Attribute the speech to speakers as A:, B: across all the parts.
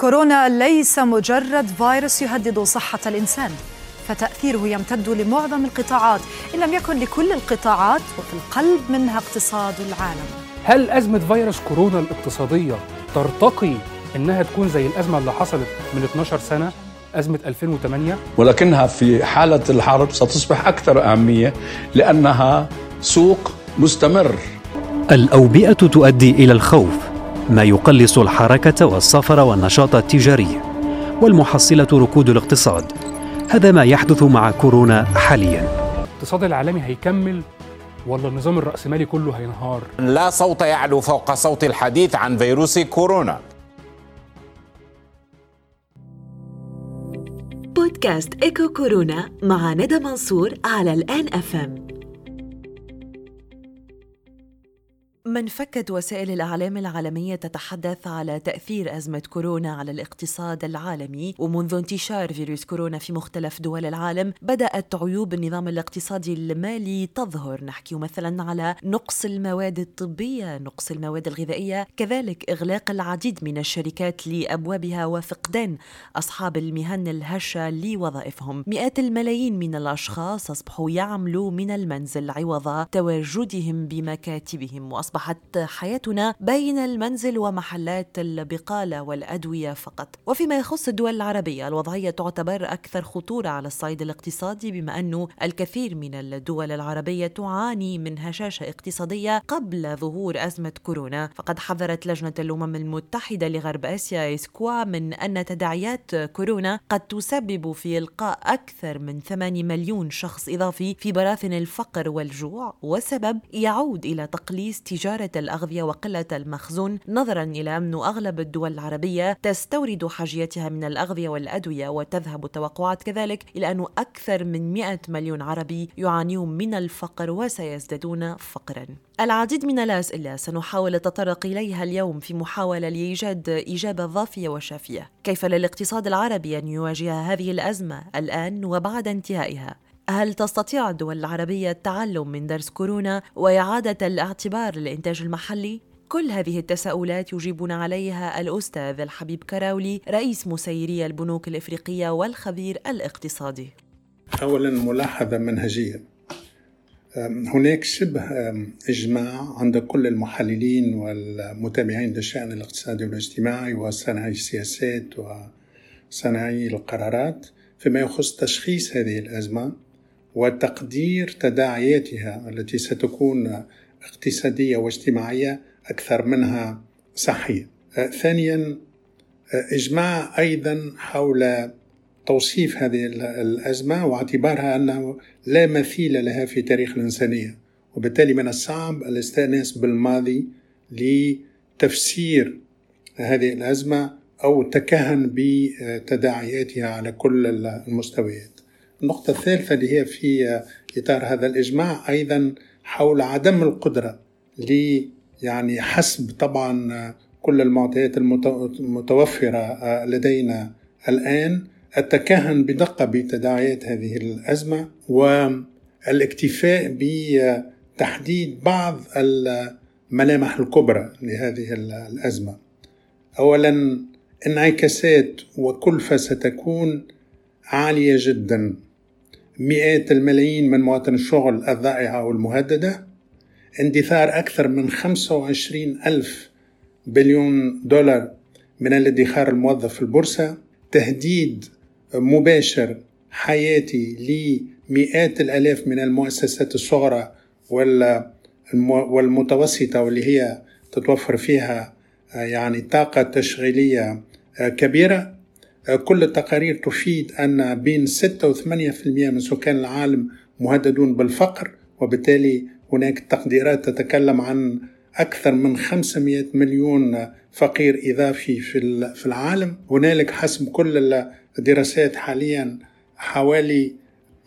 A: كورونا ليس مجرد فيروس يهدد صحة الإنسان فتأثيره يمتد لمعظم القطاعات إن لم يكن لكل القطاعات وفي القلب منها اقتصاد العالم.
B: هل أزمة فيروس كورونا الاقتصادية ترتقي إنها تكون زي الأزمة اللي حصلت من 12 سنة أزمة 2008
C: ولكنها في حالة الحرب ستصبح أكثر أهمية لأنها سوق مستمر.
D: الأوبئة تؤدي إلى الخوف. ما يقلص الحركة والسفر والنشاط التجاري والمحصلة ركود الاقتصاد. هذا ما يحدث مع كورونا حاليا.
B: الاقتصاد العالمي هيكمل ولا النظام الرأسمالي كله هينهار؟
E: لا صوت يعلو فوق صوت الحديث عن فيروس كورونا.
F: بودكاست إيكو كورونا مع ندى منصور على الان اف ام منفكة وسائل الإعلام العالمية تتحدث على تأثير أزمة كورونا على الاقتصاد العالمي ومنذ انتشار فيروس كورونا في مختلف دول العالم بدأت عيوب النظام الاقتصادي المالي تظهر. نحكي مثلا على نقص المواد الطبية نقص المواد الغذائية كذلك إغلاق العديد من الشركات لأبوابها وفقدان أصحاب المهن الهشة لوظائفهم. مئات الملايين من الأشخاص أصبحوا يعملوا من المنزل عوض تواجدهم بمكاتبهم وأصبح أصبحت حياتنا بين المنزل ومحلات البقالة والأدوية فقط. وفيما يخص الدول العربية الوضعية تعتبر أكثر خطورة على الصعيد الاقتصادي بما أن الكثير من الدول العربية تعاني من هشاشة اقتصادية قبل ظهور أزمة كورونا. فقد حذرت لجنة الأمم المتحدة لغرب آسيا إسكوا من أن تداعيات كورونا قد تسبب في إلقاء أكثر من 8 مليون شخص إضافي في براثن الفقر والجوع والسبب يعود إلى تقليص تجارة الأغذية وقلة المخزون. نظرا إلى أن أغلب الدول العربية تستورد حاجيتها من الأغذية والأدوية وتذهب توقعات كذلك إلى أن أكثر من 100 مليون عربي يعانون من الفقر وسيزدادون فقرا. العديد من الأسئلة سنحاول التطرق إليها اليوم في محاولة لإيجاد إجابة ضافية وشافية. كيف للاقتصاد العربي أن يواجه هذه الأزمة؟ الآن وبعد انتهائها. هل تستطيع الدول العربية التعلم من درس كورونا وإعادة الاعتبار للإنتاج المحلي؟ كل هذه التساؤلات يجيبنا عليها الأستاذ الحبيب كراولي رئيس مسيري البنوك الإفريقية والخبير الاقتصادي.
G: أولا ملاحظة منهجية. هناك شبه إجماع عند كل المحللين والمتابعين للشأن الاقتصادي والاجتماعي وصانعي السياسات وصانعي القرارات فيما يخص تشخيص هذه الأزمة. وتقدير تداعياتها التي ستكون اقتصادية واجتماعية أكثر منها صحية. ثانيا إجماع أيضا حول توصيف هذه الأزمة واعتبارها أنه لا مثيل لها في تاريخ الإنسانية وبالتالي من الصعب الاستئناس بالماضي لتفسير هذه الأزمة أو التكهن بتداعياتها على كل المستويات. النقطة الثالثة اللي هي في إطار هذا الإجماع أيضا حول عدم القدرة ل يعني حسب طبعا كل المعطيات المتوفرة لدينا الآن التكهن بدقة بتداعيات هذه الأزمة والاكتفاء بتحديد بعض الملامح الكبرى لهذه الأزمة. أولا انعكاسات وكلفة ستكون عالية جدا. مئات الملايين من مواطن الشغل الضائعة والمهددة. اندثار أكثر من 25 ألف بليون دولار من الادخار الموظف في البورصة. تهديد مباشر حياتي لمئات الآلاف من المؤسسات الصغرى والمتوسطة واللي هي تتوفر فيها يعني طاقة تشغيلية كبيرة. كل التقارير تفيد أن بين 6 و 8% من سكان العالم مهددون بالفقر وبالتالي هناك تقديرات تتكلم عن أكثر من 500 مليون فقير إضافي في العالم. هنالك حسب كل الدراسات حاليا حوالي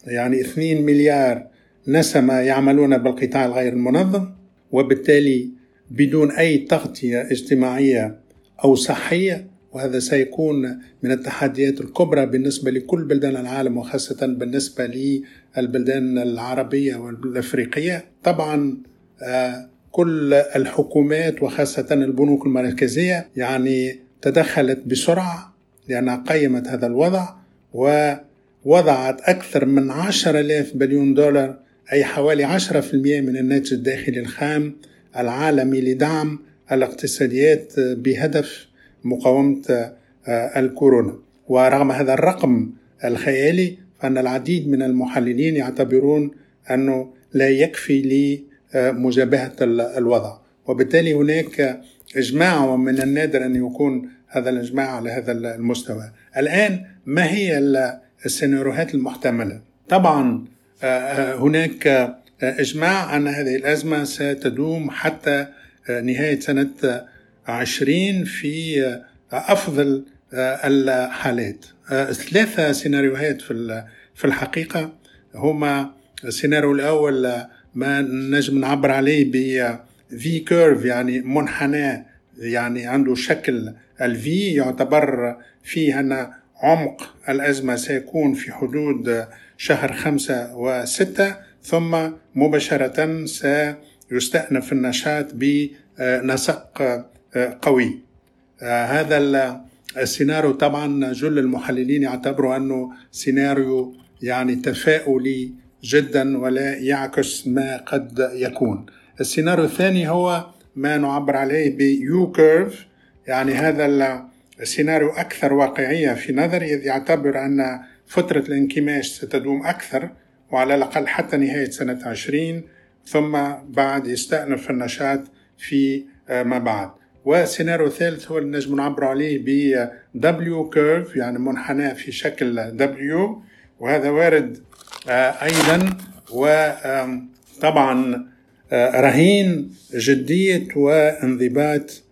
G: يعني 2 مليار نسمة يعملون بالقطاع الغير المنظم وبالتالي بدون أي تغطية اجتماعية أو صحية وهذا سيكون من التحديات الكبرى بالنسبة لكل بلدان العالم وخاصة بالنسبة للبلدان العربية والأفريقية. طبعا كل الحكومات وخاصة البنوك المركزية يعني تدخلت بسرعة لأنها قيمت هذا الوضع ووضعت أكثر من عشر ألاف بليون دولار أي حوالي عشرة في المئة من الناتج الداخلي الخام العالمي لدعم الاقتصاديات بهدف مقاومة الكورونا. ورغم هذا الرقم الخيالي فإن العديد من المحللين يعتبرون أنه لا يكفي لمجابهة الوضع. وبالتالي هناك إجماع ومن النادر أن يكون هذا الإجماع على هذا المستوى. الآن ما هي السيناريوهات المحتملة؟ طبعا آه، آه، هناك آه، إجماع أن هذه الأزمة ستدوم حتى نهاية سنة 20 في أفضل الحالات. ثلاثة سيناريوهات في في الحقيقة. هما السيناريو الأول ما نجم نعبر عليه ب في courbe يعني منحنى يعني عنده شكل ال V يعتبر فيه أن عمق الأزمة سيكون في حدود شهر خمسة وستة ثم مباشرة سيستأنف النشاط بنسق قوي. هذا السيناريو طبعا جل المحللين يعتبروا أنه سيناريو يعني تفاؤلي جدا ولا يعكس ما قد يكون. السيناريو الثاني هو ما نعبر عليه ب U courbe يعني هذا السيناريو أكثر واقعية في نظري إذ يعتبر أن فترة الانكماش ستدوم أكثر وعلى الأقل حتى نهاية سنة 20 ثم بعد يستأنف النشاط في آه، ما بعد. والسيناريو الثالث هو اللي نجم نعبر عليه ب W curve يعني منحنى في شكل W وهذا وارد آه، أيضا وطبعا آه، رهين جدية وانضباط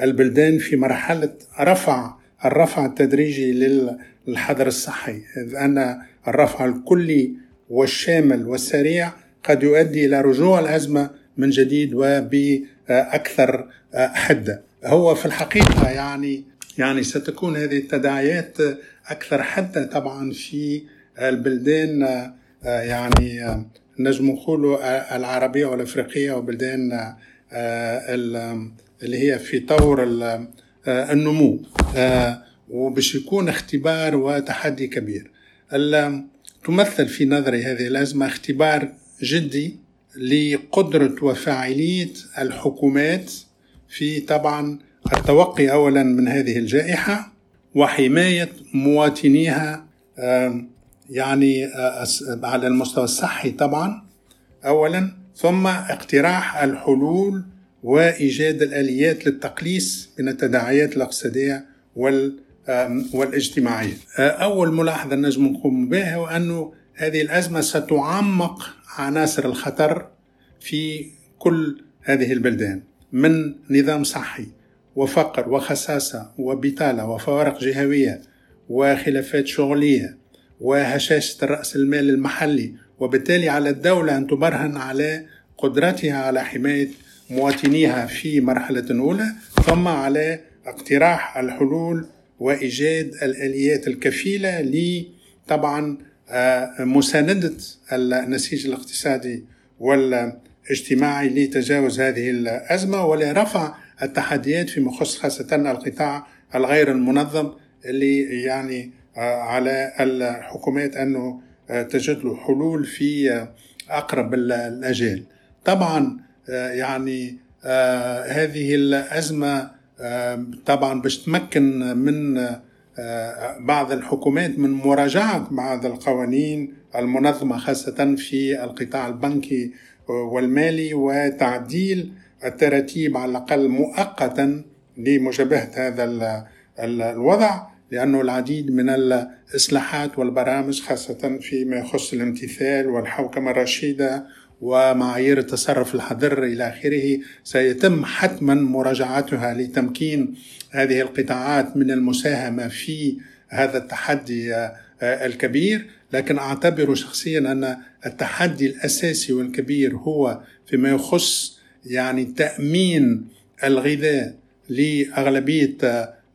G: البلدان في مرحلة رفع الرفع التدريجي للحظر الصحي إذ أن الرفع الكلي والشامل والسريع قد يؤدي إلى رجوع الأزمة من جديد وبأكثر حدة هو في الحقيقة يعني يعني ستكون هذه التداعيات أكثر حدة طبعا في البلدان يعني نجم نقولوا العربية والأفريقية وبلدان اللي هي في طور النمو وباش يكون اختبار وتحدي كبير. تمثل في نظري هذه الأزمة اختبار جدي لقدرة وفاعلية الحكومات في طبعا التوقي أولا من هذه الجائحة وحماية مواطنيها يعني على المستوى الصحي طبعا أولا ثم اقتراح الحلول وإيجاد الآليات للتقليص من التداعيات الاقتصادية وال والاجتماعية. أول ملاحظة نجم نقوم بها هو أنه هذه الأزمة ستعمق عناصر الخطر في كل هذه البلدان من نظام صحي وفقر وخساسة وبطالة وفوارق جهوية وخلافات شغلية وهشاشة رأس المال المحلي. وبالتالي على الدولة أن تبرهن على قدرتها على حماية مواطنيها في مرحلة أولى ثم على اقتراح الحلول وإيجاد الآليات الكفيلة لطبعا مساندة النسيج الاقتصادي والاجتماعي لتجاوز هذه الأزمة ولرفع التحديات فيما يخص خاصة القطاع الغير المنظم اللي يعني آه، على الحكومات أنه آه، تجد له حلول في أقرب الأجال طبعا يعني هذه الأزمة طبعا باش تمكن من بعض الحكومات من مراجعة بعض القوانين المنظمة خاصة في القطاع البنكي والمالي وتعديل التراتيب على الأقل مؤقتا لمجابهة هذا الوضع لأنه العديد من الإصلاحات والبرامج خاصة فيما يخص الامتثال والحوكمة الرشيدة ومعايير التصرف الحذر إلى آخره سيتم حتما مراجعتها لتمكين هذه القطاعات من المساهمة في هذا التحدي آه، الكبير. لكن أعتبر شخصيا أن التحدي الأساسي والكبير هو فيما يخص يعني تأمين الغذاء لأغلبية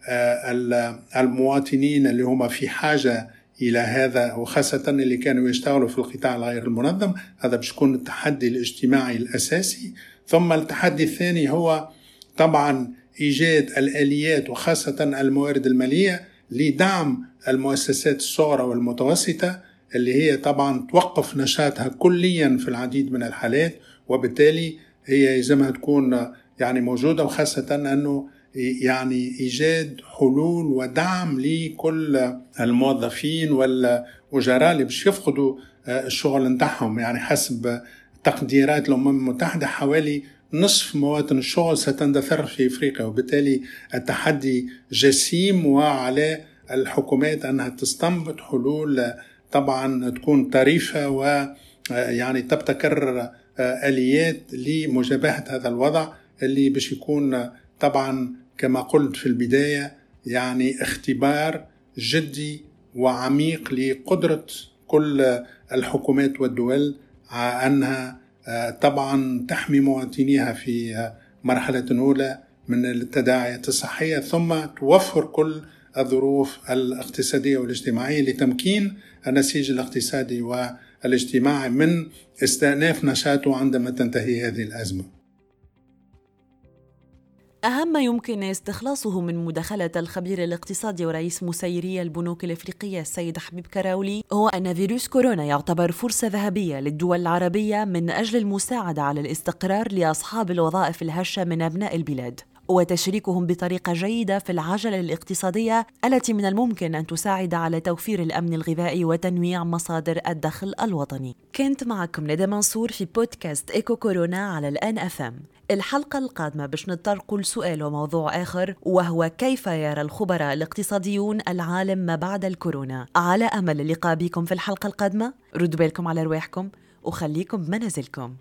G: آه، المواطنين اللي هم في حاجة إلى هذا وخاصة اللي كانوا يشتغلوا في القطاع الغير المنظم هذا باش يكون التحدي الاجتماعي الأساسي. ثم التحدي الثاني هو طبعا إيجاد الآليات وخاصة الموارد المالية لدعم المؤسسات الصغرى والمتوسطة اللي هي طبعا توقف نشاطها كليا في العديد من الحالات وبالتالي هي يلزمها تكون يعني موجودة وخاصة أنه يعني إيجاد حلول ودعم لكل الموظفين والأجراء اللي باش يفقدوا آه، الشغل نتاعهم. يعني حسب تقديرات الأمم المتحدة حوالي نصف مواطن الشغل ستندثر في إفريقيا وبالتالي التحدي جسيم وعلى الحكومات أنها تستنبط حلول طبعا تكون طريفة ويعني تبتكر آليات لمجابهة هذا الوضع اللي باش يكون طبعا كما قلت في البداية يعني اختبار جدي وعميق لقدرة كل الحكومات والدول أنها طبعا تحمي مواطنيها في مرحلة أولى من التداعيات الصحية ثم توفر كل الظروف الاقتصادية والاجتماعية لتمكين النسيج الاقتصادي والاجتماعي من استئناف نشاطه عندما تنتهي هذه الأزمة.
F: أهم ما يمكن استخلاصه من مداخلة الخبير الاقتصادي ورئيس مسيري البنوك الإفريقية السيد حبيب كراولي هو أن فيروس كورونا يعتبر فرصة ذهبية للدول العربية من أجل المساعدة على الاستقرار لأصحاب الوظائف الهشة من أبناء البلاد وتشريكهم بطريقة جيدة في العجلة الاقتصادية التي من الممكن أن تساعد على توفير الأمن الغذائي وتنويع مصادر الدخل الوطني. كنت معكم ندى منصور في بودكاست إيكو كورونا على الآن FM. الحلقة القادمة باش نتطرقوا لسؤال وموضوع آخر وهو كيف يرى الخبراء الاقتصاديون العالم ما بعد الكورونا؟ على أمل اللقاء بكم في الحلقة القادمة؟ ردوا بالكم على رواحكم وخليكم بمنازلكم.